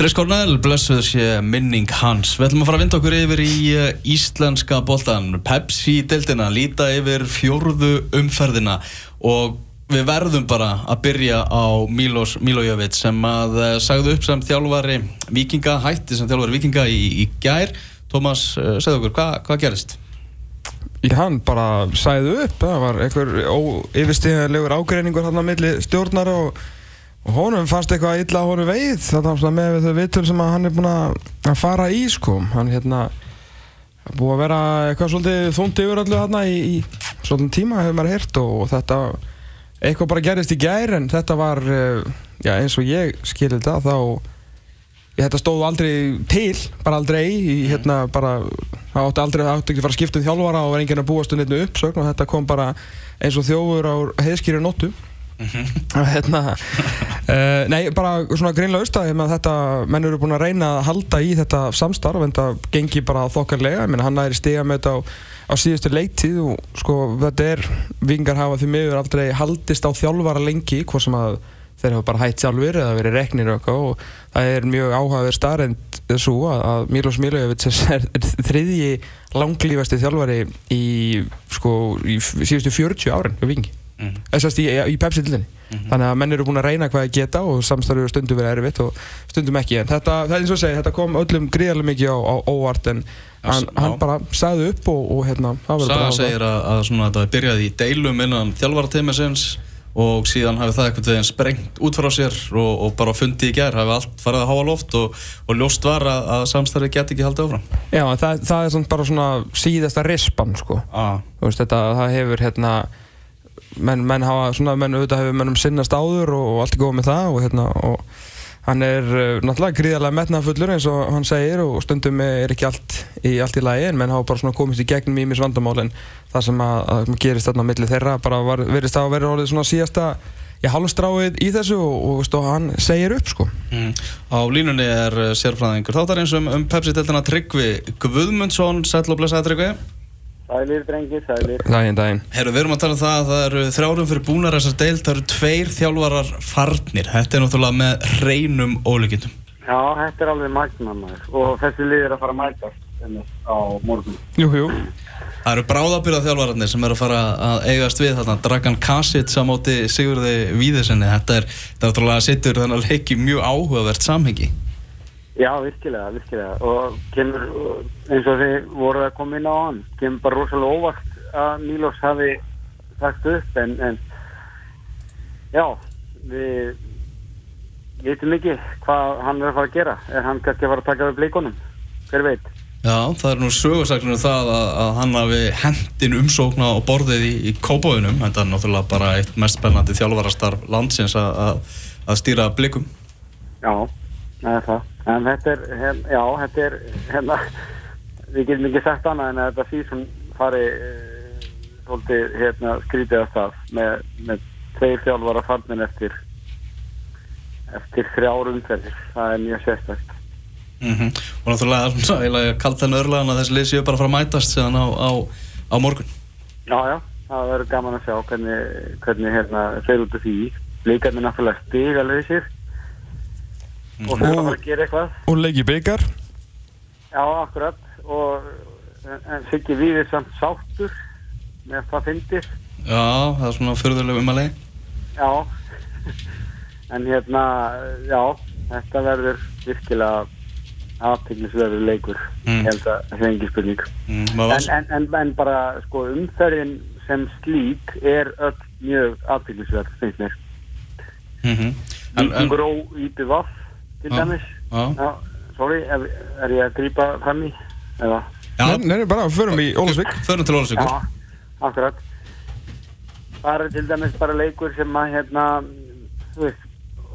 Chris Cornell, blessuð sé minning hans. Við ætlum að fara að vinda okkur yfir í uh, íslenska boltan. Pepsi-deltina, líta yfir fjórðu umferðina og við verðum bara að byrja á Milos Milojevic sem að uh, sagði upp sem þjálfari vikinga, hætti sem þjálfari vikinga í, í gær. Tómas, uh, segð okkur, hvað hva gerist? Í hann bara sagði upp, það var einhver yfirstíðanlegur ágreiningur hann á milli stjórnar og og honum fannst eitthvað illa honum veið þannig að með þau vitur sem hann er búin að fara í sko. Hann hérna búið að vera eitthvað svolítið þúndi yfir allu hérna í, í svolítið tíma hefur maður hýrt og þetta eitthvað bara gerist í gær en þetta var eh, já, eins og ég skilir þetta þá ég þetta stóð aldrei til bara aldrei í, hérna bara það átti aldrei, átti ekki að fara að skipta um þjálfara og var enginn að búast um neitt uppsögn og þetta kom bara eins og þjófur á heiðskýri nóttu hérna, uh, nei, bara svona greinlega austæði með þetta, menn eru búin að reyna að halda í þetta samstarf en það gengi bara þokkarlega, ég menn hann er í stiga með þetta á, á síðustu leiktíð og sko þetta er, vingar hafa því miður aldrei haldist á þjálfara lengi hvort sem að þeir hafa bara hægt sjálfur eða verið reknir og eitthvað og það er mjög áhugaverð starrend þessu að Milos Milojevic er þriðji langlífasti þjálfari í sko í síðustu 40 árin við vingi mm. í, í Pepsi-dildinni mm -hmm. þannig að menn eru búin að reyna hvað að geta og samstarfið stundum verið erfitt og stundum ekki en þetta, það er eins og að segja, þetta kom öllum gríðarlega mikið á, á óvart en hann, hann bara sagði upp og, og hérna Saga segir að, að svona, þetta byrjaði í deilum innan þjálfarateimessins og síðan hafi það eitthvað veginn sprengt út frá sér og, og bara fundið í gerð hafi allt farið að háa loft og, og ljóst var að, að samstarfið geti ekki haldið áfram Já, það, það er bara svona síðasta rispan sko ah. veist, þetta, það hefur hérna menn, menn hafa svona, menn auðvitað hefur mennum sinnast áður og, og allt er góð með það og hérna og hann er uh, náttúrulega gríðarlega metnafullur eins og hann segir og stundum er ekki allt í, allt í lagi en menn hafa bara svona komist í gegnum ímis vandamál en það sem að, að gerist þarna á milli þeirra bara var, verist það að vera orðið svona síðasta ég halvstráið í þessu og, og, og hann segir upp sko. Mm. Á línunni er uh, sérfræðingur þáttar eins um, um Pepsi-deltina Tryggvi Guðmundsson. Sæl og blessaði Tryggvi Sælir, drengir, sælir. Dægin, dægin. Herru, við erum að tala um það að það eru þrjárum fyrir búnar þessar deilt, það eru tveir þjálfarar farnir. Þetta er náttúrulega með reynum ólíkindum. Já, þetta er alveg magnanar og þessi lið er að fara að mætast á morgun. Jú, jú. Það eru bráðabyrða þjálfararnir sem eru að fara að eigast við þarna. Dragan Kasic á móti Sigurði Víðursenni. Þetta er náttúrulega að setja þennan að leiki mjög áhugavert samhengi. Já, virkilega, virkilega. Og kemur, eins og þið voruð að koma inn á hann, kemur bara rosalega óvart að Mílos hafi sagt upp en, en já, við veitum ekki hvað hann er að fara að gera. Er hann kannski að fara að taka við blíkonum hver veit? Já, það er nú sögursaklunum það að, að hann hafi hendin umsókna og borðið í, í kópáðunum, þetta er náttúrulega bara eitt mest spennandi þjálfarastarf landsins að, að stýra blíkum Já, það er það en þetta er, hef, já, þetta er hérna, við getum ekki sagt annað en þetta síðan fari uh, svolítið hérna, skrítið að það með, með tveir þjálfara farnin eftir eftir þrjáru umferðir. Það er mjög sérstækt mm -hmm. og náttúrulega kallt henni örlaðan að þessi lið séu bara að fara að mætast síðan á, á, á morgun. Já, já, það verður gaman að sjá hvernig, hvernig hérna, þeir út af því. Líka með náttúrulega stíg alveg sér og að fara að gera eitthvað. Og leiki byggar já, akkurat. Og, en Siggi við er samt sáttur með það fyndir. Já, það er svona förðuleg um að leið já. En hérna, já þetta verður virkilega aðteglisverður leikur. Mm. held að það er engi spurning. Mm, en, en, en, en bara sko umferðin sem slík er öll mjög mér. Mm -hmm. Ítingur og Íti Vaff til dæmis. Já, sorry, er, er ég að grýpa fram í? Eða? Nei, bara förum í Ólasvík Förum til Ólasvík Já, akkurat. Er til dæmis bara leikur sem að hérna þú veist,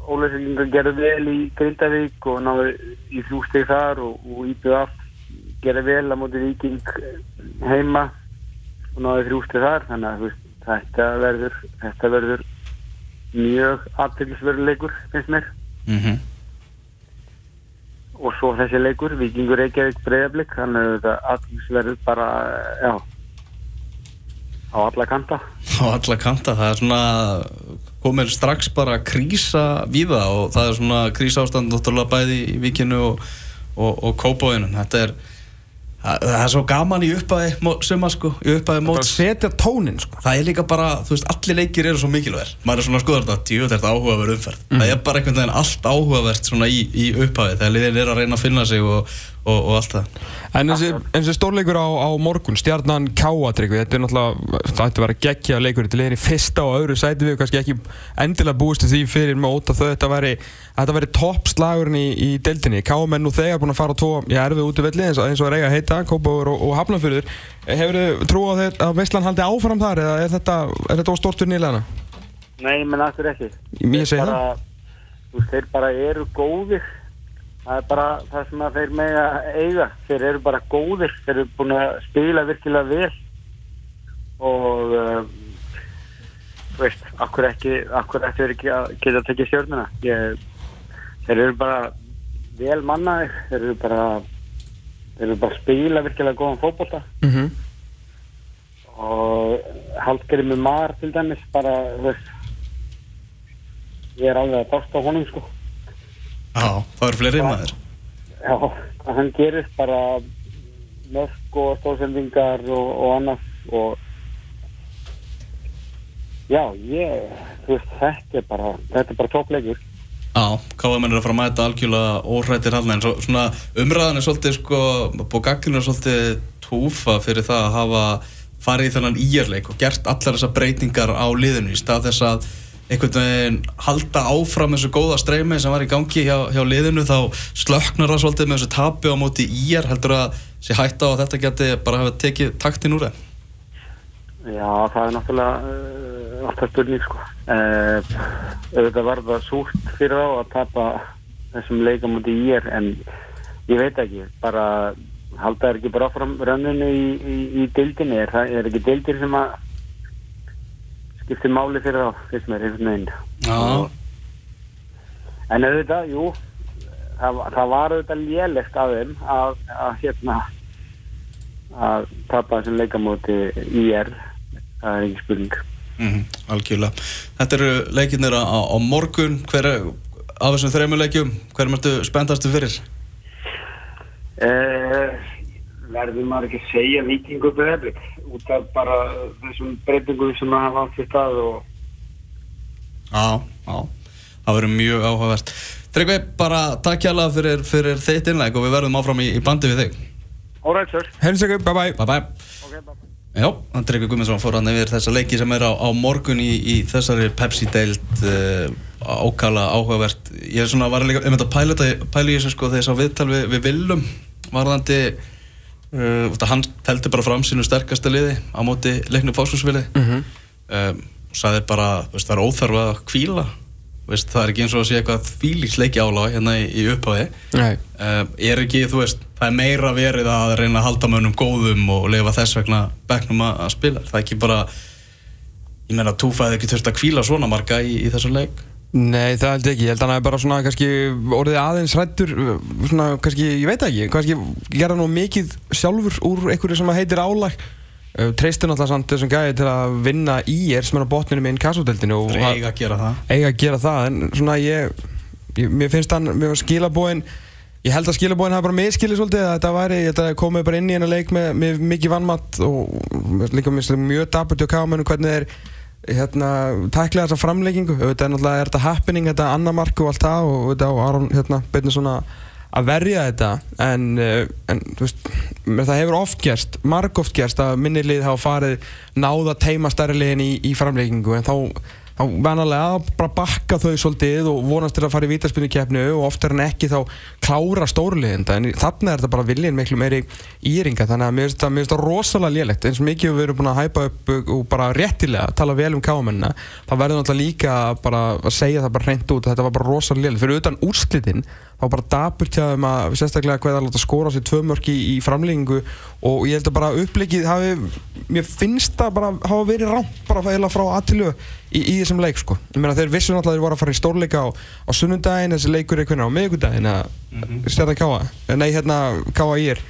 Ólasvíkingar gerði vel í Grindavík og náðu í þrjústeg þar og, og íbjöð aft gerði vel á móti viking heima og náðu þrjústeg þar. Þannig að veist, þetta verður þetta verður mjög aðtilsverður leikur finnst mér. Mhm. mm og svo þessi leikur, Vikingur Reykjavík breyðarblik, þannig að þetta aðeinsverður bara, já á alla kanta. Á alla kanta, það er svona komið strax bara krísa víða og það er svona krísa ástand náttúrulega bæði í vikinu og, og, og kópáinum þetta er það, er svo gaman í uppæði suma sko, í uppæði móts. setja tónin sko. það er líka bara, þú veist, allir leikir eru svo mikilvægir. Maður er svona skoða þetta, djú, þetta er áhugaverð umferð. Það er bara einhvern veginn allt áhugavert svona í, í upphafið, þegar liðin er að reyna að finna sig og, og, og allt það En þessi, en þessi stórleikur á, á morgun, stjarnan Káatryggvi, þetta er náttúrulega, það ætti að vera geggja leikur til liðin í fyrsta og öðru sæti við kannski ekki endilega búist því fyrir mót að þau þetta væri, að þetta væri toppslagurinn í, í deildinni. Káamenn nú þegar búin að fara tvo, ég erfið út í velli eins og, eins og er eiga heita, Kópáur og, og Hafnarfjörður. Hefur þið trú á þeir að Veistland haldi áfram þar eða er þetta, er þetta stort fyrir nýlega? Nei, menn aftur ekki. Ég segi það. þeir bara eru góðir. Það er bara það sem að þeir mega eiga. Þeir eru bara góðir. Þeir eru búin að spila virkilega vel. Og, uh, veist, akkur ekki, akkur verið ekki að geta að tekja stjórnuna. Ég, þeir eru bara vel mannaðir. Þeir eru bara, þeir eru bara að spila virkilega góðan fótbolta. Mm -hmm. og haldgerið með mar til dæmis bara, veist ég er alveg að dásta á honum sko Já, það eru fleiri maður. Já, hann gerir bara mörg og stóðsendingar og, og annars og já, ég þú veist, þetta er bara þetta er bara toppleikur Já, KM er að fara að mæta algjörlega óhrættir hann en svo, svona umræðan er svolítið sko, búið gagginu er svolítið túfa fyrir það að hafa farið í þennan íjarleik og gert allar þessar breytingar á liðinu í stað þess að einhvern veginn halda áfram þessu góða streymi sem var í gangi hjá, hjá liðinu þá slöknar það svolítið með þessu tapi á móti íjar heldur að sé hætta á þetta geti bara hafa tekið taktin úr þeim? Já, það er náttúrulega uh, alltaf spurning sko. Uh, auðvitað var það súrt fyrir þá að tapa þessum leikamóti í er en ég veit ekki, bara halda er ekki bara áfram rönninu í, í, í dildinni, er, það, er ekki dildir sem að skiptir máli fyrir þá, fyrst mér einhvern veginn. En auðvitað, jú það, það var auðvitað lélegt af þeim að, að hérna að tapa þessum leikamóti í er það er ekki spurning. Mm algjörlega. Þetta eru leikinnir á, á morgun. Hver er, af þessum þreymur leikjum hver ertu spenntastu fyrir? Eh, verður maður ekki að segja vikingu breyflik út af bara þessum breytingum sem að hafa átt í stað og Já, já, það verður mjög áhugavert. Tryggvi, bara takk hjálpa fyrir, fyrir þitt innleg og við verðum áfram í, í bandi við þig. Alright sir. Helsöku, bye bye. Bye bye okay, bye. Já, hann Tryggvi Guðmundsson fór hann yfir þessa leiki sem er á, á morgun í, í þessari Pepsi-deild uh, ákala áhugavert. Ég er svona, var líka, ég myndi að pæla þetta pæla í þessu sko þegar ég sá viðtal við, við Willum varðandi uh, hann teldi bara fram sínu sterkasta liði á móti leiknum fáskúsvili Mm -hmm. um, og sagði bara, veist, það er óþarf að kvíla veist, það er ekki eins og að sé eitthvað fílíksleiki áláð hérna í, í upphafi. Um, er ekki, þú veist, það er meira verið að reyna að halda mönnum góðum og lifa þess vegna bekknum að, að spila. Það er ekki bara ég meina, túfæði ekki þurft að kvíla svona marga í, í þessu leik Nei, það held ég ekki, ég held að hann hefði bara svona kannski orðið aðeins hrættur svona kannski, ég veit það ekki, kannski gera nú mikið sjálfur úr einhverju sem að heitir álag. Uh, treystur náttúrulega samt þessum gæði til að vinna í er sem er á botninu með inn kassoteltinu og það er eiga að gera það. Eiga að gera það en svona ég, ég mér finnst hann, mér var skilabóin ég held að skilabóin hafa bara miskilið svolítið að þetta væri, þetta komið bara inn í hennar leik með, með mikið vannmatt og líka mjög daburt hjá kámenu hvernig þeir hérna, tækla þessa framleikingu auðvitað er náttúrulega er þetta happening, þetta annar mark og allt það og auðvitað og Aron hérna, beinir svona að verja þetta. En, uh, en veist, það hefur oft gerst, marg oft gerst að minni lið hafa farið náða teima stærri liðin í, í framleikingu en þá vanalega bara bakka þau svolítið og vonast til að fara í vítaspinnu keppnu og oftar en ekki þá klára stórliðinda en þarna er þetta bara viljinn miklu meiri íringa. Þannig að mér finnst það- það rosalega lélegt. Eins og mikið við erum búin að hæpa upp og bara réttilega tala vel um káamennina þá verður náttúrulega líka að segja það bara hreint út að þetta var bara rosalega lélegt. Fyrir utan úrslitin þá bara daburt hjá þeim að sérstaklega hvað það láta skora sér tvö mörk í, í framlengingu og ég held að bara upplikið hafi, mér finnst það bara hafa verið rámt bara eiginlega frá aðtilu í, í þessum leik sko. Ég meina þeir vissu náttúrulega að þeir voru að fara í stórleika á, á sunnundaginn, þessi leikur er hvernig á miðgudaginn að mm -hmm. stjarnan káa, nei hérna káa í er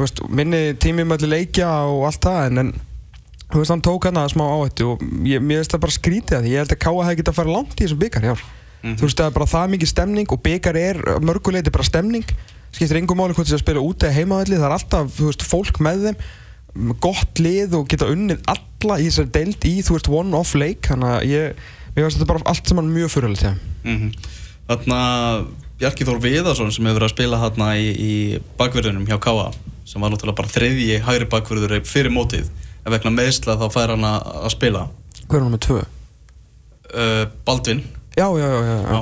veist, minni tími með allir leikja og allt það en, en þú veist, hann tók hana smá áhættu og ég, mér veist það bara skrítið að því ég held að Káa hefði getað að fara langt í þessum byggar hjá þú veist, það er bara það mikið stemning og byggar er að mörguleiti bara stemning. Skiptir engum máli hvort þess að spila úti eða heimavalli það er alltaf, veist, fólk með þeim gott lið og geta unnið alla í þessari deild í, þú veist, one-off leik. Þannig að ég, mér veist þetta bara allt saman mjög fyrirlega til Mm Þarna Bjarki Þór Viðarsson sem hefur verið að spila hérna í, í bakverðunum hjá Káa sem var náttúrulega bara þriðji hægri bakverður fyrir mótið. En vegna meðsla þá fær hann að að spila. Hver er hann með tvö? uh, Baldvin Já, já, já, já,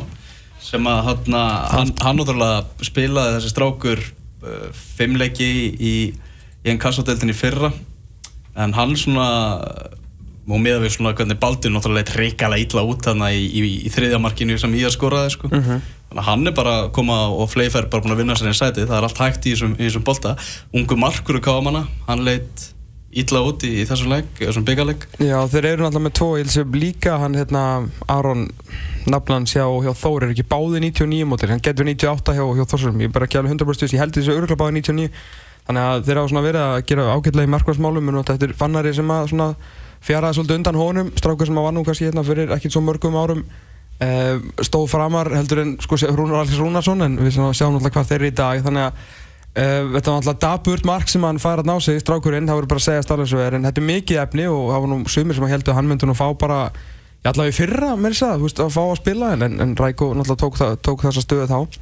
sem að hérna, hann, hann náttúrulega spilaði þessi strákur uh, fimmleiki í, í, í einn kassadeldin í fyrra. En hann svona og miða við svona hvernig Baldvin náttúrulega leitt reykala ítla út þarna í, í, í þriðja markinu sem ég skoraði sko. þannig að hann er bara að koma og Fleifær bara búin að vinna sér einn sæti það er allt hægt í þessum, í þessum bolta. Ungu markur og kámanna, hann leitt ítla út í, þessum leik, þessum byggaleg Já, þeir eru náttúrulega með tvo, ég held sem líka hann hérna, Aron Nafnans hjá, hjá Þór er ekki báði 99 mótir, hann getur 98 hjá, hjá Þórsum, ég er bara ekki alveg 100% viss, ég held þessu öruglega báði 99, þannig að þeir hafa svona verið að gera ágætlega í markværsmálum, en þetta er fannari sem að svona fjaraði svolítið undan honum, strákur sem að var nú kannski hérna fyrir ekki svo mörgum árum, eh, stóð framar heldur en sko Rúnar Aleks Rúnarsson, en við sjáum náttúrulega hvað þeir í dag, þannig að þetta var alltaf daburt mark sem hann fær að ná sig strákurinn, það voru bara að segja er en þetta er mikið efni og það var nú sumir sem heldur að hann myndi nú fá bara ég allavega í fyrra með þess að, þú veist, að fá að spila en, en Ræko náttúrulega tók, það, tók þessa stöðu þá.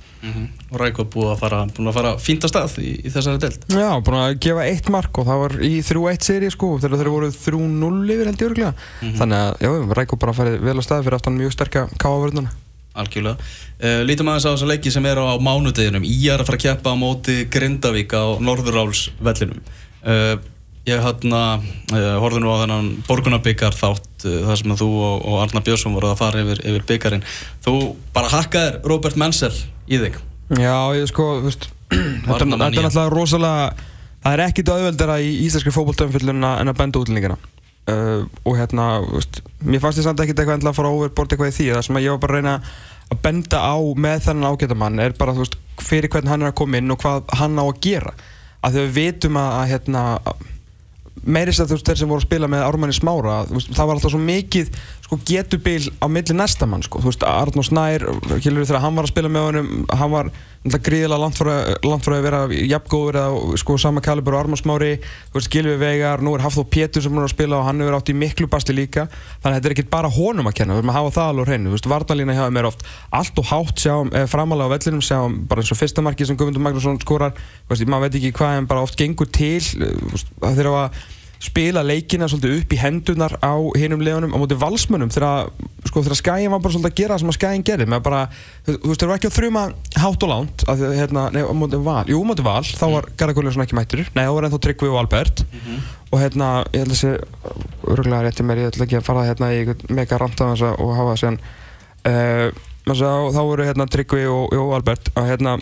Og Ræko búið að fara, búin að fara fínt að stað í, í þessari deild. Já, búin að gefa eitt mark og það var í 3-1 seri sko, þegar þeir voru 3-0 yfir held ég örglega þannig að, já, Ræko bara farið vel á stað fyrir aftan mjög sterka káavörðuna Algjörlega. Uh, lítum aðeins á þessa leiki sem eru á mánudeginum. Í er að fara að keppa á móti Grindavík á Norðurálsvellinum. Uh, ég hérna, uh, horfði nú á þennan borgunarbyggar þátt þar sem þú og, og Arna Björnsson voru að fara yfir, yfir byggarinn. Þú bara hakkaðir Robert Menzel í þig. Já, ég sko, veist, þetta er náttúrulega rosalega, það er ekkit auðveldara í íslenski fókbóltöfumfyllunna en að benda útlendingina. Uh, og hérna, veist, mér fannst ég samt ekkert eitthvað endilega að fara overbort eitthvað í því. Það sem ég var bara að reyna að benda á með þennan ágættamann er bara þú veist fyrir hvernig hann er að koma inn og hvað hann á að gera. Að því við vitum að, að hérna meirist að þú veist þeir sem voru að spila með Ármanni Smára veist, það var alltaf svo mikið sko, getubil á milli næsta mann sko. þú veist Arnó Snær, kilur þegar hann var að spila með honum hann var gríðilega langt frá að vera jafngóður eða sko sama kalibur og Arnó Smári. Þú veist Gilvi Veigar, nú er Hafþór Pétur sem er að spila og hann hefur átt í miklu basti líka. Þannig að þetta er ekki bara honum að kenna við erum að hafa það alveg hreinu, þú veist Varnalína hjá er oft allt og hátt sjáum, eh, framalega á vellinum sjáum bara eins og fyrsta marki sem Guðmundur Magnússon skorar, veist, maður veit ekki hvað en bara oft gengur til, veist, þeir hafa spila leikina svolítið upp í hendunar á hinum leðunum á móti valsmönum þegar, sko, þegar skæin var bara svolítið að gera það sem að skæin gerir með bara, þú veist, þeir var ekki að þrjuma hátt og lánt að, hérna, nei, á móti val, jú, á móti val, þá var Garðar Guðljónsson ekki mættur. Nei, þá var ennþá Tryggvi og Albert. Og hérna, ég held að sé örgulega rétti mér, ég ætla ekki að fara hérna í mega að og hafa þessi uh, þá voru hérna Tryggvi og, og Albert að hérna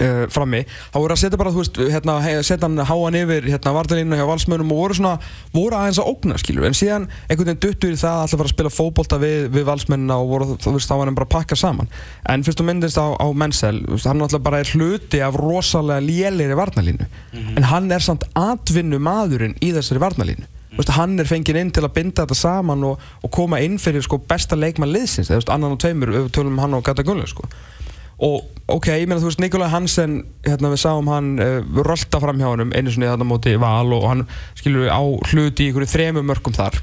Uh, frammi, þá voru að setja bara, þú veist, hérna, setja hann háan yfir hérna vartalínu hjá valsmönum og voru svona, voru aðeins að ógna, skilur, en síðan einhvern veginn duttur í það að alltaf fara að spila fókbólta við, við valsmönuna og voru, þú veist, þá var hann bara að pakka saman, en fyrst og myndist á, á Menzel, veist, hann alltaf bara er hluti af rosalega lélegri varnalínu, mm -hmm. en hann er samt atvinnu maðurinn í þessari varnalínu, -hmm. hann er fengið inn til að binda þetta saman og, og koma inn fyrir sko besta leikmann liðsins, veist, annan og tveimur, tölum hann og Gata Gunnlaug, sko og ok, ég meina þú veist Nikolaj Hansen hérna við sáum hann uh, rölda fram hjá hann einu svona þarna móti val og hann skilur við á hluti í ykkur þremu mörgum þar.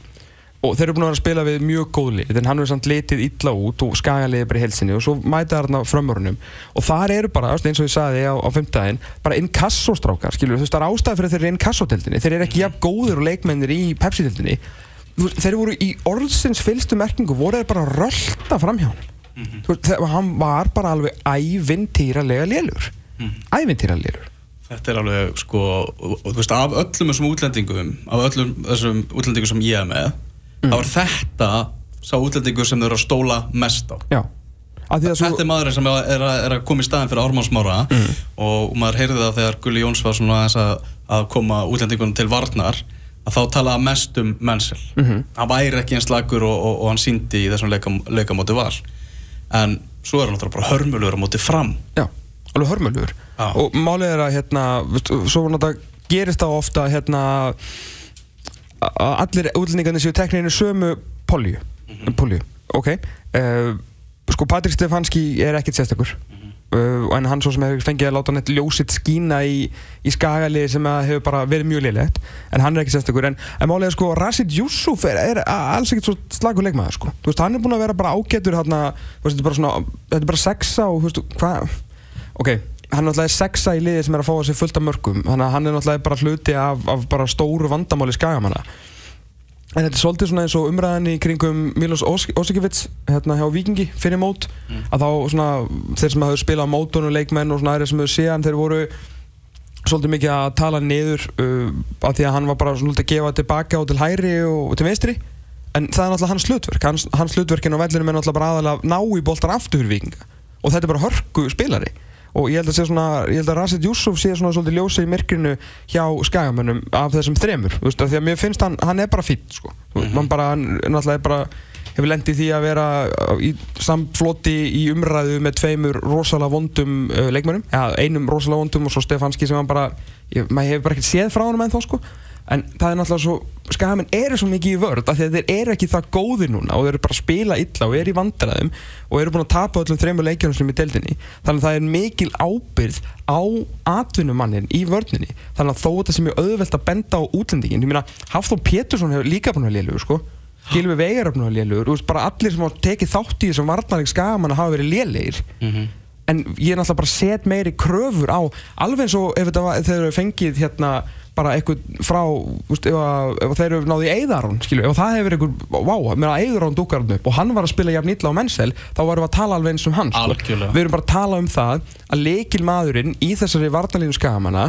Og þeir eru búin að vera að spila við mjög góðlið en hann er samt litið illa út og skagaliðið bara í helsinni og svo mæta þarna framörunum og þar eru bara, eins og ég sagði á, á fymtdægin, bara inkassostrákar skilur við, þú veist það er ástæði fyrir þeir eru inkassoteldinni þeir eru ekki jafn góður og leikmennir í Pepsi-teldinni þeir eru voru í orðsins fylstu merkingu voru þeir bara rölda fram hjá hann Mm -hmm. veist, hann var bara alveg ævintýralega lélur mm -hmm. ævintýralega Þetta er alveg sko og, þú veist af öllum þessum útlendingum af öllum þessum útlendingum sem ég er með mm. þá er þetta sá útlendingur sem þau eru að stóla mest á Já Þetta svo... er maðurinn sem er að, er að koma í staðin fyrir Ármannsmára mm. og maður heyrði það þegar Gulli Jóns var svona að, að koma útlendingunum til varnar að þá talaða mest um Menzel mm -hmm. hann væri ekki eins lagur og, og, og hann síndi í þessum leikam, leikamóti val en svo er hann náttúrulega bara hörmulugur á móti fram. Já, alveg hörmulugur Já. og málið er að hérna, svo náttúrulega gerist það ofta hérna að allir útlendingarnir séu teknir inn í sömu polju, polju, ok. Uh, sko Patrik Stefanski er ekkert sérstakur. Uh, en hann svo sem hefur fengið að láta hann eitthvað ljósitt skína í, í skagalið sem hefur bara verið mjög liðlegt en hann er ekki sérstakur. En, en málega sko Rashid Yusuf er, er alls ekkert svo slagur leikmaður sko. Veist hann er búin að vera bara ágætur þú veist þetta er bara svona þetta er bara sexa og veist ok hann er náttúrulega sexa í liði sem er að fá að sér fullt af mörgum þannig að hann er náttúrulega bara hluti af, af bara stóru vandamáli skagamanna En þetta er svolítið svona eins og umræðan í kringum Milos Osikevits hérna hjá Vikingi fyrir mót. Að þá svona þeir sem hafðu spilað á mótunum leikmenn og svona aðeins sem hafðu séðan þeir voru svolítið mikið að tala niður uh, af því að hann var bara svona að gefa tilbaka og til hæri og til vinstri. En það er náttúrulega hans hlutverk. Hans, hans hlutverkin á vellinum er náttúrulega bara aðalega að ná í boltar aftur fyrir Vikinga og þetta er bara hörku spilari og ég held að, svona, ég held að Rashid Yusuf sé svona svolítið ljósa í myrkrinu hjá skagamönnum af þessum þremur veist, af því að mér finnst hann, hann er bara fýtt sko. mm -hmm. hann bara, hann náttúrulega er bara hefur lendið því að vera í samfloti í umræðu með tveimur rosalega vondum uh, leikmönnum ja, einum rosalega vondum og svo Stefanski sem hann bara, ég, maður hefur bara ekkert séð frá hann en þá sko en það er náttúrulega svo skagamenn eru svo mikið í vörð af því að þeir eru ekki það góðir núna og þeir eru bara að spila illa og eru í vandræðum og eru búin að tapa öllum þreymur leikjörnum sem er í deildinni. Þannig að það er mikil ábyrð á atvinnumannin í vörðninni þannig að þó þetta sem er auðvelt að benda á útlendingin ég meina Hafþór Pétursson hefur líka búin að lélugur sko. Gilvi Veigar hefur búin að lélugur bara allir sem hafa tekið þátt í þessum varnarleik skagamann hafa verið lélegir. Mm -hmm. en ég er náttúrulega bara set meiri kröfur á alveg eins og ef þetta var, bara eitthvað frá, veist, ef, að, ef þeir eru náðið í Eðarón, ef það hefur eitthvað, wow, Eðarón dúkar hann upp og hann var að spila jafn illa á mennsel, þá varum við að tala alveg eins um hann, sko. Við erum bara að tala um það að leikilmaðurinn í þessari varnalínu skagamana,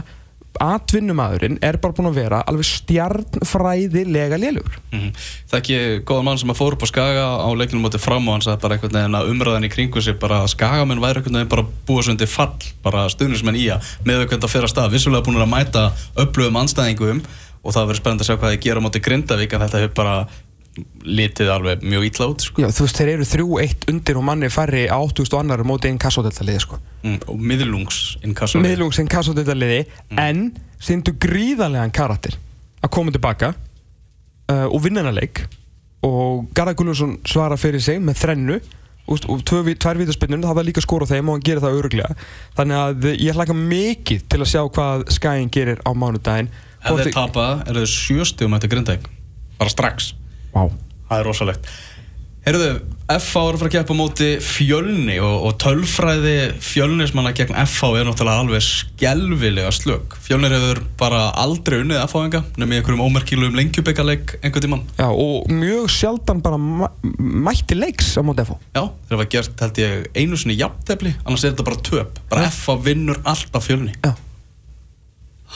atvinnumadurinn er bara búin að vera alveg stjarnfræðilega lélugur. Mm -hmm. Það ekki góða mann sem að fóru upp á skaga á leikinu motið fram og hann sagði bara einhvern veginn að umræðan í kringu sig bara að skagamenn væri einhvern veginn bara búið svo undir fall, bara stuðnismenn í að með auðvitað að fyrra stað, vissulega búin að mæta upplöfum anstæðingum og það verður spennand að sjá hvað þið gera motið Grindavík en þetta hefur bara litið alveg mjög ítla út sko. Já, þú veist, þeir eru þrjú eitt undir og manni færri á 8000 og annar mótið einn kassodeltaliði sko. mm, og miðlungs inkassoliði miðlungs inkassoliði mm. en síndu gríðarlegan karakter að koma tilbaka uh, og vinna hennar leik. Og Garðar Gunnarsson svara fyrir sig með þrennu. Og, tvær vítaspinnur það var líka skor á þeim og hann gerir það öruglega þannig að ég hlaka mikið til að sjá hvað skæinn gerir á mánudaginn. Ef þeir tapa er það sjöstum eftir Grindavík. Bara strax wow. það er rosalegt Herruðu, FH eru frá að keppa móti fjölni og, og tölfræði fjölnismanna gegn FH er náttúrulega alveg skjálfilega slögg. Fjölnir hefur bara aldrei unnið FH-enga nefnum í einhverjum ómerkilugum lengjubikaleg einhvern tíman. Já, og mjög sjaldan bara mætti leiks á móti FH. Já, þeir hafa gert, held ég, einu sinni jafntefni, annars er þetta bara töp. Bara ja. FH vinnur alltaf fjölni. Já.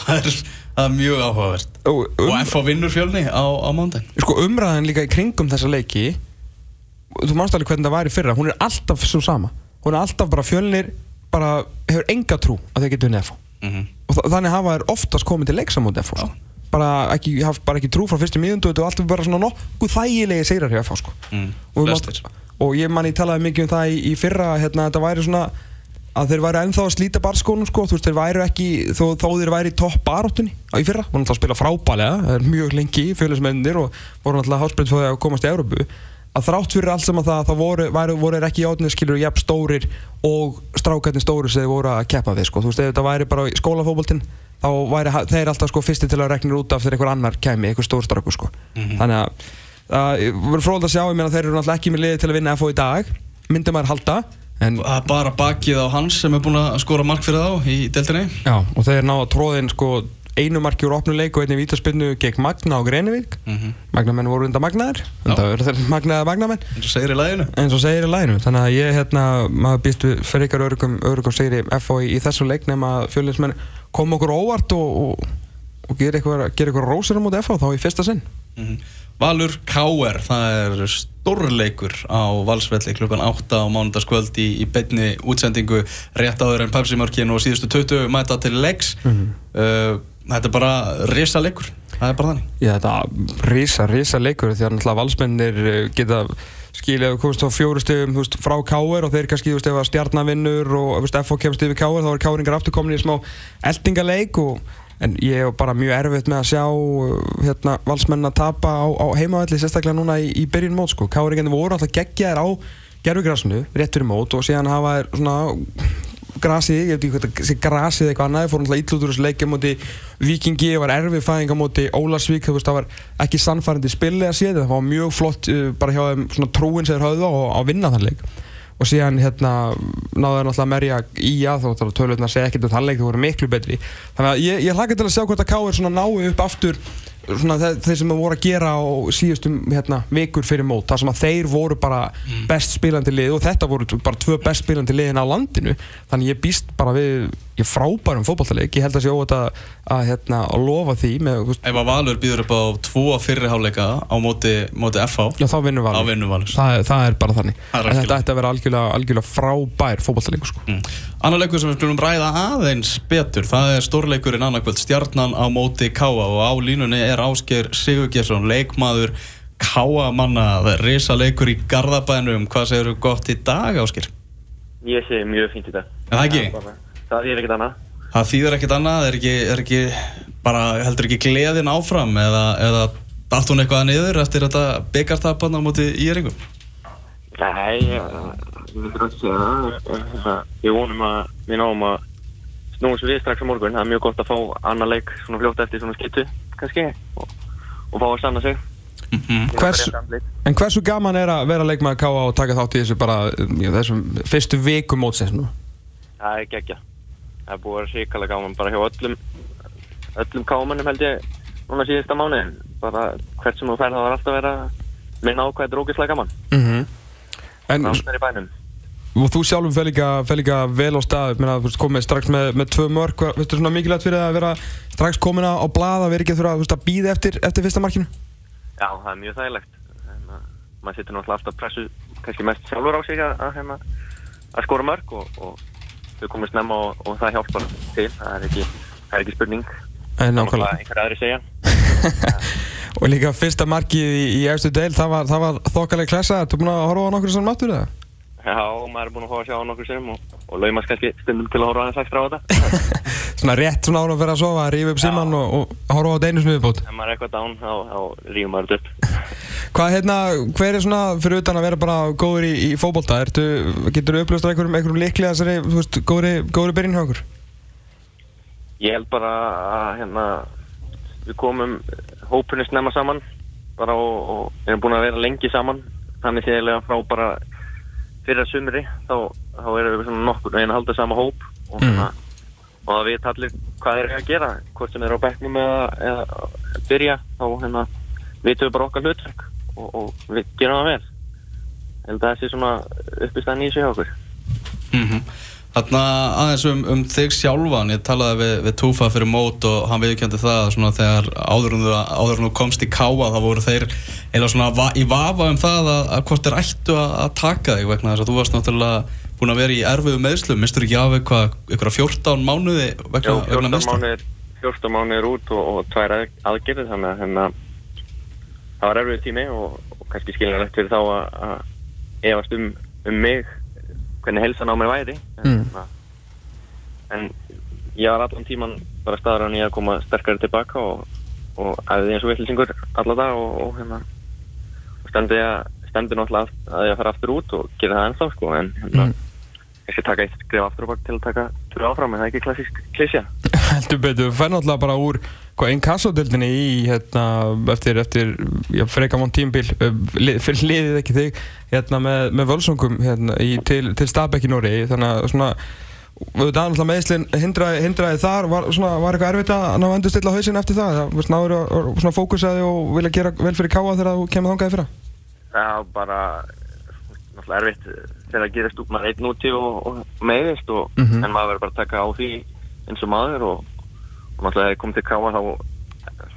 Það er, það er mjög áhugavert. Og, um, og FH vinnur fjölni á, á mándaginn. Sko umræðin líka í kringum þessa leiki þú mannst alveg hvernig það var í fyrra hún er alltaf svo sama hún er alltaf bara fjölnir bara hefur enga trú að þeir geta unnið FH mm -hmm. og þannig hafa þær oftast komið til leiksamóti FH sko. bara ekki, hafa bara ekki trú frá fyrstu miðundu þetta var alltaf bara svona nokkuð þægilegi segrar hjá FH sko. mm. og, og ég manni talaði mikið um það í, í fyrra hérna þetta væri svona að þeir væri ennþá að slíta barskónum sko, þú veist, þeir væri ekki, þó, þó þeir væri í topp baróttunni í fyrra, voru náttúrulega að spila frábælega, það er mjög lengi í fjölusmennir og voru náttúrulega hásbreynd fyrir að komast í Európu að þrátt fyrir allt saman það að það voru, voru, voru ekki átnið skilur jafn stórir og strákættin stórir sem þeir voru að keppa við sko. þú veist, ef þetta væri bara í skólafóboltinn þá væri þeir alltaf sko fyrsti til að rekna út af þegar einhver annar kemi, einhver stórstráku sko. mm -hmm. þannig að það verður fróðilegt að sjá, ég meina þeir eru náttúrulega ekki með liði til að vinna FO í dag, myndum að halda en það er bara bakið á hans sem er búin að skora mark fyrir þá í deltinni Já, og þeir ná að tróðin sko einu marki úr opnuleik og einni vítaspinnu gegn Magna á Greinivík mm -hmm. Magnamenn voru undan Magnaðir undan verður þeir Magnaða Magnamenn eins og segir í læginu eins og segir í læginu þannig að ég hérna maður býst fyrir ykkar örugum, örugum segir í FO í, þessu leik nema fjölinsmenn kom okkur óvart og, og, og gera eitthvað rósir á móti FO þá í fyrsta sinn mm -hmm. Valur K.R. það er stórleikur á valsvelli klukkan 8 á mánundaskvöld í, í beinni útsendingu rétt áður en Pepsi mörkin og síðustu 20 mæta til leiks. Mm -hmm. uh, þetta er bara risa leikur það er bara þannig. Já, þetta er risa, risa leikur því að náttúrulega valsmennir eh, geta á fjóru stöðum frá Káur og þeir kannski, stjarnavinnur og FO kemst yfir Káur þá er Káringar aftur komin í smá eldingaleik og en ég hef bara mjög erfitt með að sjá uh, hérna, valsmenn að tapa á, á heimavalli sérstaklega núna í, í byrjun mót sko. Káringarnir voru alltaf geggjaðir á gerfugrasinu, rétt fyrir mót og síðan hafa þær svona grasið, ég veit ekki hvað þetta sé grasið eitthvað annað, fór náttúrulega ítlutur þessu leikja móti Vikingi, var erfið fæðinga móti Ólarsvík, þú veist, það var ekki sannfærandi spilið að séð, það var mjög flott uh, bara hjá þeim svona trúin sem þeir höfðu á að vinna þann leik og síðan hérna náðu þeir náttúrulega að merja í að þá tölvöldna segja ekkert um þann leik, það voru miklu betri. Þannig að ég, ég hlaka til að sjá hvort að K er svona náu upp aftur svona þeir, þeir sem voru að gera á síðustum hérna, vikur fyrir mót. Þar sem að þeir voru bara best spilandi lið og þetta voru bara tvö best spilandi liðin á landinu. Þannig ég býst bara við ég frábærum fótballtaleik ég held að sé óvægt að, að, hérna, að lofa því með, Ef að Valur býður upp á tvo fyrriháleika á móti, móti FH já, þá vinnur Þá Valur vinnur Valur. Það, það er bara þannig. Er en þetta ætti að vera algjörlega, algjörlega frábær fótballtaleik sko. mm. Annar leikur sem við skulum ræða aðeins betur Það er stórleikurinn annarkvöld Stjarnan á móti Káa og á línunni er Ásgeir Sigurgjesson leikmaður Káa manna risa leikur í Garðabænum. Hvað segir þú gott í dag Ásgeir? Ég segi mjög fínt í dag. Það er ekkert annað. Það þýðir ekkert annað, er ekki, er ekki bara heldur ekki gleðin áfram eða, eða allt hún eitthvað niður eftir þetta byggartapan á móti íringum? Nei, ég myndir ekki segja það. Ég vonum að við náum að snúum svo við strax á morgun. Það er mjög gott að fá annar leik svona fljótt eftir svona skittu, kannski, og, og fá að sanna sig. Mm Hvers, en hversu gaman er að vera leikmaður K.A. og taka þátt í þessu bara já, þessum fyrstu viku mótsins nú? Það er geggja. Það er búið að hrikalega gaman bara hjá öllum, öllum kámanum held ég núna síðasta mánuðin. Bara hvert sem þú færð það var alltaf að vera minna á hvað þetta er ógeðslega gaman. Mm En Rámsnir í bænum. og þú sjálfur fer líka, vel á stað meina, þú veist, komið strax með, með tvö mörg hvað- veistu svona mikilvægt fyrir það að vera strax komin á blað að vera ekki að þurfa þú veist, að býða eftir, eftir fyrsta markinu? Já, það er mjög þægilegt. Uh, maður setur náttúrulega alltaf pressu kannski mest sjálfur á sig að, að, hérna, að skora mörg og, og þau komið snemma og, og það hjálpar til. Það er ekki, það er ekki spurning. Nákvæmlega einhver aðri segja. Og líka fyrsta markið í, í efstu deil, það var, var þokkalega klessa Ertu búin að horfa á nokkur sem máttur það? Já, maður er búinn að fá að sjá nokkur sem og, og laumast kannski stundum til að horfa aðeins ekstra á þetta. Svona rétt svona ára að vera að sofa, rífa upp síman og, og horfa á þetta einu sem viðbót Ef maður er eitthvað down, þá, rífum maður þetta upp. Hvað hérna, hver er svona fyrir utan að vera bara góður í, í fótbolta? Ertu, getur þú upplöstur einhverjum, einhverjum líklega þessari, þú veist, góðri, góðri okkur? Ég held bara að hérna, við komum hópunni snemma saman bara og, og erum búin að vera lengi saman þannig þegar frá bara fyrir að sumri þá, þá erum við svona nokkur veginn að halda sama hóp og, Mhm. hérna, og það veit allir hvað eru að gera. Hvort sem eru á bekknum eða, eða byrja þá hérna, vitum við bara okkar hlutverk og, og við gerum það vel. Að það sé svona uppistæðan í sig okkur. -hmm. Þarna aðeins um, um þig sjálfan, ég talaði við, við Túfa fyrir mót og hann viðkjöndi það svona þegar áður en en þú komst í káa þá voru þeir eða svona í vafa um það að, að hvort þeir ættu að, að taka þig vegna þess að þú varst náttúrulega búin að vera í erfiðu meðslum, mistur ekki af eitthvað, eitthvað 14 mánuði vegna, Já, vegna 14 meðslum? mánuðir, 14 mánuðir út og, og tvær að, aðgerðir þannig að hérna, það var erfið tími og, og kannski skiljanlegt fyrir þá að, að efast um, um mig hvernig helsan á mér væri en, Mm. en ég var allan tíman bara staður hann í að koma sterkari tilbaka og, og æfði eins og villisingur alla dag og, og hérna og stendi náttúrulega að ég að fara aftur út og gera það ennþá sko en hérna Mm. Skal taka eitt skrif aftur og bak til að taka tvö áfram en það er ekki klassísk klísja Heldur betur, þú fær náttúrulega bara úr hvað einn kassodildinni í hérna, eftir, eftir já, freka von tímbil lið, fyrir liðið ekki þig hérna, með, með völsungum hérna, í, til, til Stabæk í Nóri þannig að svona það náttúrulega meðslinn hindraði, hindraði þar var, svona, var eitthvað erfitt að ná endur stilla hausinn eftir það það náður að fókusaði og vilja gera vel fyrir káa þegar þú kemur þangaði fyrra? Var bara náttúrulega erfitt þegar það gerist út maður einn úti og, og meðist og, Mhm. en maður verður bara að taka á því eins og maður og, og náttúrulega þegar ég kom til Káa þá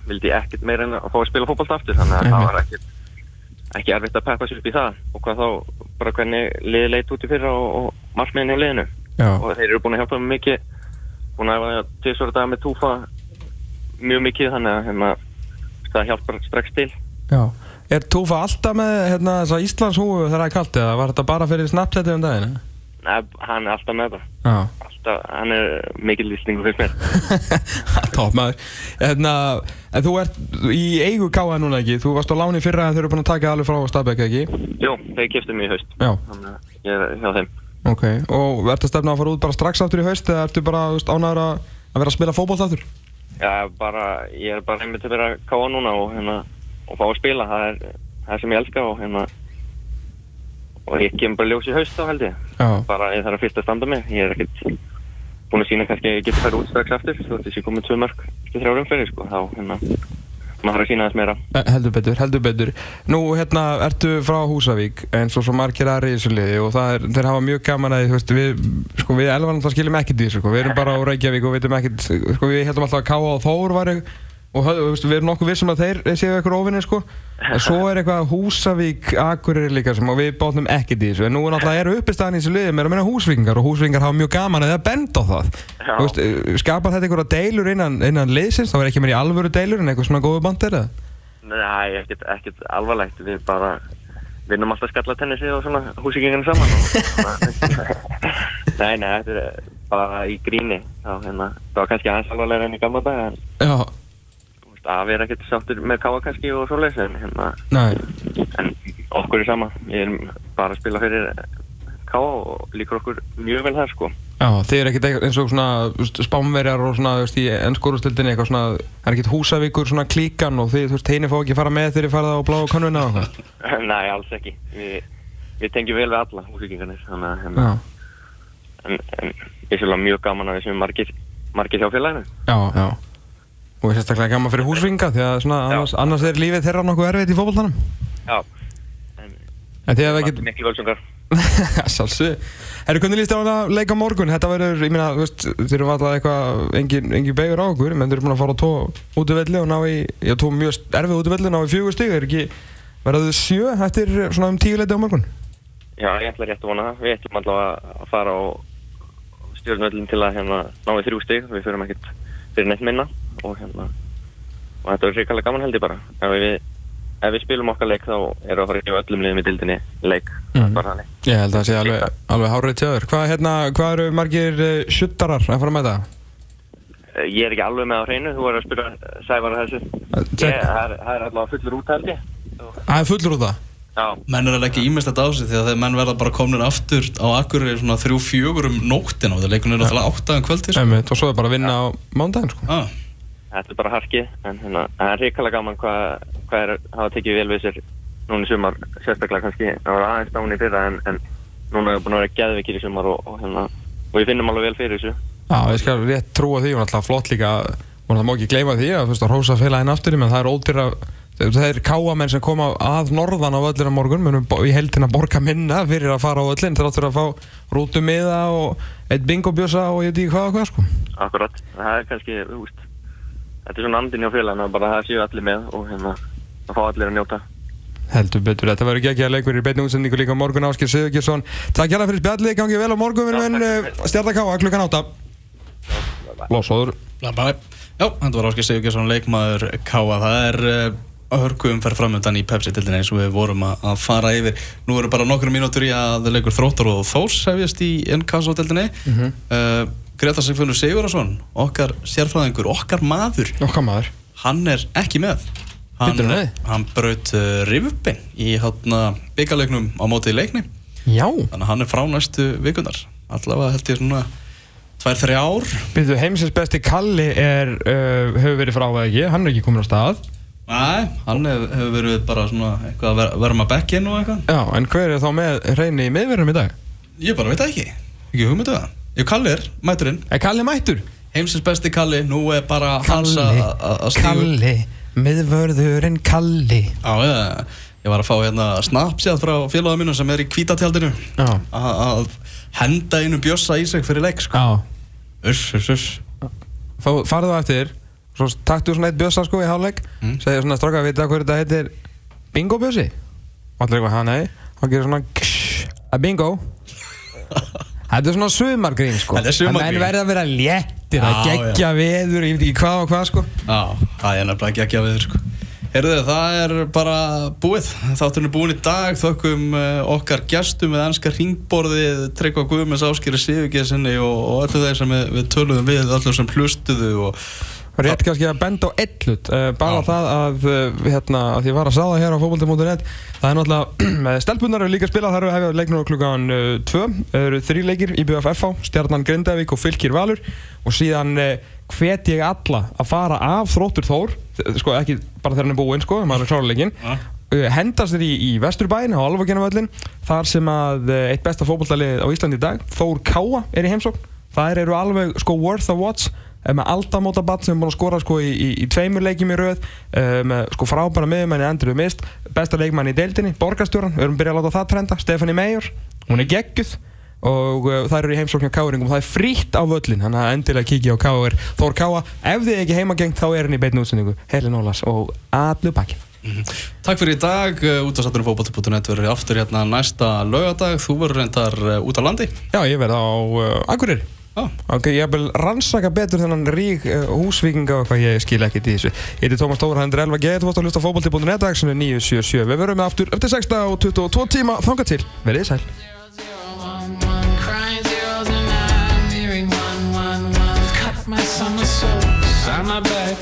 vildi ég ekkert meira en að fá að spila fótbollt aftur þannig að það Einmitt. var ekkert ekki erfitt að peppa sér upp í það. Og hvað þá bara hvernig liði leit út í fyrra og, og markmiðin á liðinu. Já, og þeir eru búin að hjálpa mig mikið búin að hafa tvisvara dag með túfa mjög mikið þannig að hérna, það hjálpar strax til. Já Er Túfa alltaf með hérna, þessa Íslands húfu þegar það er kallt eða var þetta bara fyrir Snapchatið um daginn? Nei, hann er alltaf með það. Já. Alltaf, hann er mikil lýsningu fyrir mér. Top maður hérna, En þú ert í eigu káða núna ekki Þú varst á láni fyrra en þau eru búin að taka alveg frá Stabæk ekki Jú, þeir kiptu mig í haust. Já, Þannig að ég er hjá þeim. ok Og ertu að stefna að fara út bara strax aftur í haust eða ertu bara ánæður að, að vera að spila fótboll aftur? Já, bara, ég er bara einmitt að vera að káa núna og hérna, og fá að spila. Það er það sem ég elska og hérna, og ég kem bara ljós í haust þá held ég. Já, Bara ég þarf að fyrst að standa mig. Ég er ekkert búin að sína kannski að ég geti færi út strax aftur. Þú veist, ég komið tvö mörg eftir þrjá umferði, sko. Þá, hérna, maður þarf að sína þess meira. Eh, heldur betur, heldur betur Nú, hérna, ertu frá Húsavík eins og svo margir aðri í þessu liði og það er, þeir hafa mjög gaman að veist, við, sko, við elvan það skiljum ekkert í þessu, sko, við erum bara á Reykjavík og veitum ekkert, sko, við heldum alltaf að Káa og Þór var og við erum nokkuð vissum að þeir séu eitthvað óvinni, sko, en svo er eitthvað Húsavík, Akureyri líka sem og við bátnum ekkert í þessu, en nú er náttúrulega uppistæðan í þessu liði, mér er að meina Húsvíkingar og Húsvíkingar hafa mjög gaman að það benda á það. Veist, eh, skapar þetta einhverja deilur innan, innan liðsins, þá er ekki meira í alvöru deilur en eitthvað svona góðu bandir eða? Nei, ekkert, ekkert alvarlegt, við bara vinnum alltaf skallatennisið og svona húsíkinginu saman. Nei, nei, þetta er bara í gríni. Þá, hérna, það var kannski aðeins alvarlega að vera ekkert sáttur með káa kannski og svoleiðis en, hérna, en okkur er sama. Við erum bara að spila fyrir káa og líkur okkur mjög vel það sko. Já, þið er ekkert eins og svona spámverjar og svona, þú veist, í ennskórustildinni eitthvað svona, það er ekkert húsavíkur svona klíkan og þið, þú veist, heini fá ekki fara með þegar þið farið á bláa kannuna og eitthvað? Nei, alls ekki. Við, við tengjum vel við alla húsíkingarnir þannig að hérna, en, en ég sé alveg mjög gaman að sem margir, margir hjá félaginu. Já, já Og sérstaklega gaman fyrir húsvinga því að svona, annars, annars er lífið þeirra nokkuð erfitt í fótboltanum. Já. En En þið hefði ekki... ekkert Miklu völsungar. Sjálfsög Herru, hvernig líst þér á að leika morgun? Þetta verður, ég meina, þú veist, þeir eru alltaf eitthvað, engin, engin begur á okkur, menn þeir eru búin að fara á tvo útivelli og ná í, já, tvo mjög erfið útivelli og ná í fjögur stig, er ekki, verður þau sjö eftir svona um tíu leiti á morgun? Já, ég ætla rétt að vona það. Við ætlum allavega að fara á stjórnvöldin til að hérna ná í þrjú stig. Við förum ekkert fyrir neitt minna og hérna og þetta er hrikalega gaman held ég bara ef við, ef við spilum okkar leik þá erum við að fara að gefa öllum liðum í dildinni leik bara þannig Ég held að það sé alveg, alveg hárið til öður. Hvað, hérna, hvað eru margir uh, sjuttarar að fara með það? Eh, Ég er ekki alveg með á hreinu, þú er að spyrja Sævar að þessu check. Ég, það er, það er allavega fullur út held ég Það er fullur út það? Menn er að leggja ímest á sig því að menn verða bara komin aftur á Akureyri svona þrjú fjögur um nóttina og það leikunir er náttúrulega áttaðan kvöldi sko. Einmitt, og svo er bara að vinna á mándaginn, sko. ah, þetta er bara harkið en hérna, það er hrikalega gaman hvað hva er hafa tekið vel við sér núna í sumar, sérstaklega kannski það var aðeins dáni fyrra en, en núna er búin að vera geðvikið í sumar og, og, hérna, og við finnum alveg vel fyrir þessu. Já, ég skal rétt trúa því og náttúrulega flott líka og það má ekki gleyma því að það er það káamenn sem koma að norðan á öllina morgun munum í heldina borga minna fyrir að fara á öllin þráttur að fá rútumiða og eitt bingobjösa og ég veit ekki hvað og hvað sko. Akkurat, það er kannski, þú veist þetta er svona andin hjá félagina bara að það séu allir með og hérna að fá allir að njóta. Heldur betur, þetta verður að leikur í beinni útsendingu líka á morgun Áskir Sigurgjesson Takk hjá fyrir spjallið, gangi vel á morgun við erum enn stjartakáa klukkan átta. Lósóður. Já, þetta var Áskei Sigurgjesson leikmaður Káa það er uh, hörku umferð framöndan í Pepsi-tildinni eins og við vorum að, að fara yfir. Nú eru bara nokkru mínútur í að leikur þróttar og þós hefjast í NKS-tildinni mm Mhm. uh, Greta Sigfundur Sigurðarsson okkar sérfræðingur, okkar maður. Okkar maður. Hann er ekki með. Hann, hann braut uh, rifubin í hátna byggarleiknum á mótið leikni. Já. Þannig að hann er frá næstu vikunar allavega held ég svona tvær, þrjá ár Byrju, heimsins besti Kalli er, uh, hefur verið frá eða ekki, hann er ekki komin á stað Nei, hann hef, hefur verið bara svona eitthvað að með bekkinn og eitthvað. Já, en hver er þá með reyni í miðverðum í dag? Ég bara veit það ekki, ekki hugmyndu það. Jú, Kalli er, mæturinn, Er Kalli mættur? heimsins besti Kalli nú er bara hans að að stígu Kalli, miðvörðurinn Kalli. Já, ég, ég var að fá hérna snapsjátt frá félagum mínum sem er í kvítatjaldinu Já, að að henda einu bjössa í sig fyrir leik sko. já. Uss, uss, uss. Fá- Farðu á eftir, svo taktu svona eitt bjössa sko í hálfleik Mm. Segir svona stráka, veit það hverju þetta heitir Bingo bjössi? Og allir eitthvað, ha nei Hann gerir svona ksh, að bingo Þetta er svona sumargrín sko Þetta er sumargrín. En verða að vera léttir að Já, gegja veður, ég veit ekki hvað og hvað sko Já, það er nefnilega að við sko. Heyrðu, það er bara búið. Þátturinn er búin í dag. Þökkum uh, okkar gestum með ennska ringborðið, Tryggva Guðmens Áskýri Sigurgesinni og, og öllu þeir sem við, við töluðum við, öllu sem hlustuðu og Rétt kannski að benda á eitt hlut, uh, bara Já. það að, uh, hérna, að ég var að sáða hér á fókbalti.net Það er náttúrulega, með stelpunar eru líka að spila, það eru hefðið leiknur á klukkan 2 Það eru þrý leikir, IBF FH, Stjarnan Grindavík og Fylkir Valur. Og síðan hvet ég alla að fara af þróttur Þór Sko ekki bara þegar hann er búinn sko, maður er uh, hendast þér í, í Vesturbæn á Alvagenavöllin þar sem að eitt besta fótballtalið á Íslandi í dag Þór Káa er í heimsókn. Þær eru alveg sko worth a watch. eh, með aldamóta batt sem er búin að skora sko í, í, í tveimur leikjum í röð. Uh, með sko frábæra miðumenni Andrew Mist besta leikmanni í deildinni, borgarstjóran við erum byrjað að láta það trenda, Stefani Meijor hún er geggjuð. Og uh, þær eru í heimsókn hjá Káuringum, það er frítt á völlin þannig að endilega kíkja á Káur Þór Káa, ef þið ekki heimagengt þá er hann í beinni útsendingu, Helin Ólas og allu bakkin Takk fyrir í dag, út af sattunum fókbalti.net verður aftur hérna næsta laugadag, þú verður reyndar út á landi. Já, ég verð á uh, Akureyri Ok, ég vil rannsaka betur þennan rík uh, húsvíkinga og hvað ég skil ekkert í þessu. Ég heiti Tómas Tóra, hendur Elva G. Þú varst að hlusta á fótbolti.net dagsinu 977. Við verum með aftur eftir 6 og 22 tíma. Þanga til. Verðið sæl. I'm my back